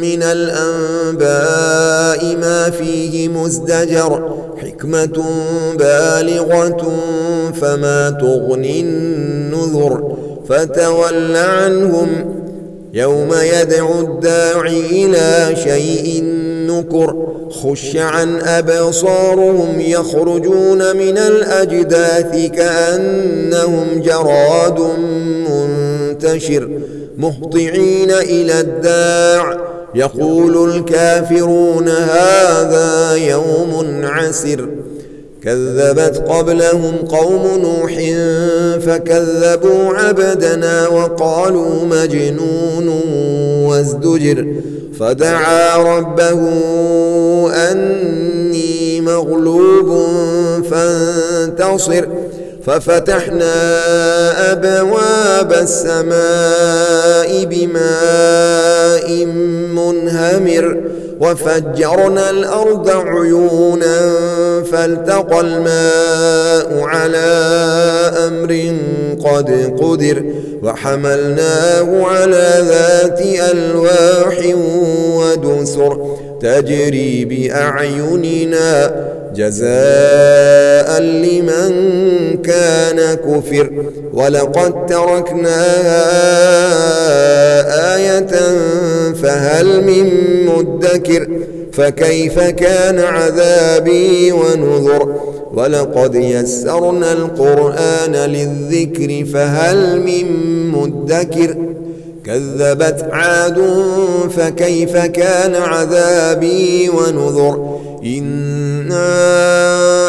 من الأنباء ما فيه مزدجر حكمة بالغة فما تغني النذر فتول عنهم يوم يدعو الداعي إلى شيء نكر خش عن أبصارهم يخرجون من الأجداث كأنهم جراد منتشر مهطعين إلى الداع يقول الكافرون هذا يوم عسر. كذبت قبلهم قوم نوح فكذبوا عبدنا وقالوا مجنون وازدجر. فدعا ربه أني مغلوب فانتصر. ففتحنا أبواب السماء بماء منهمر وفجرنا الأرض عيونا فالتقى الماء على أمر قد قدر وحملناه على ذات ألواح ودسر تجري بأعيننا جزاء لمن كان كفر ولقد تركناها آية فهل من مدكر فكيف كان عذابي ونذر ولقد يسرنا القرآن للذكر فهل من مدكر كذبت عاد فكيف كان عذابي ونذر إنا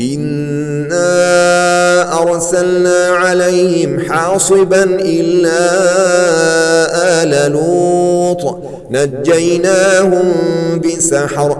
إنا أرسلنا عليهم حاصبا إلا آل لوط نجيناهم بسحر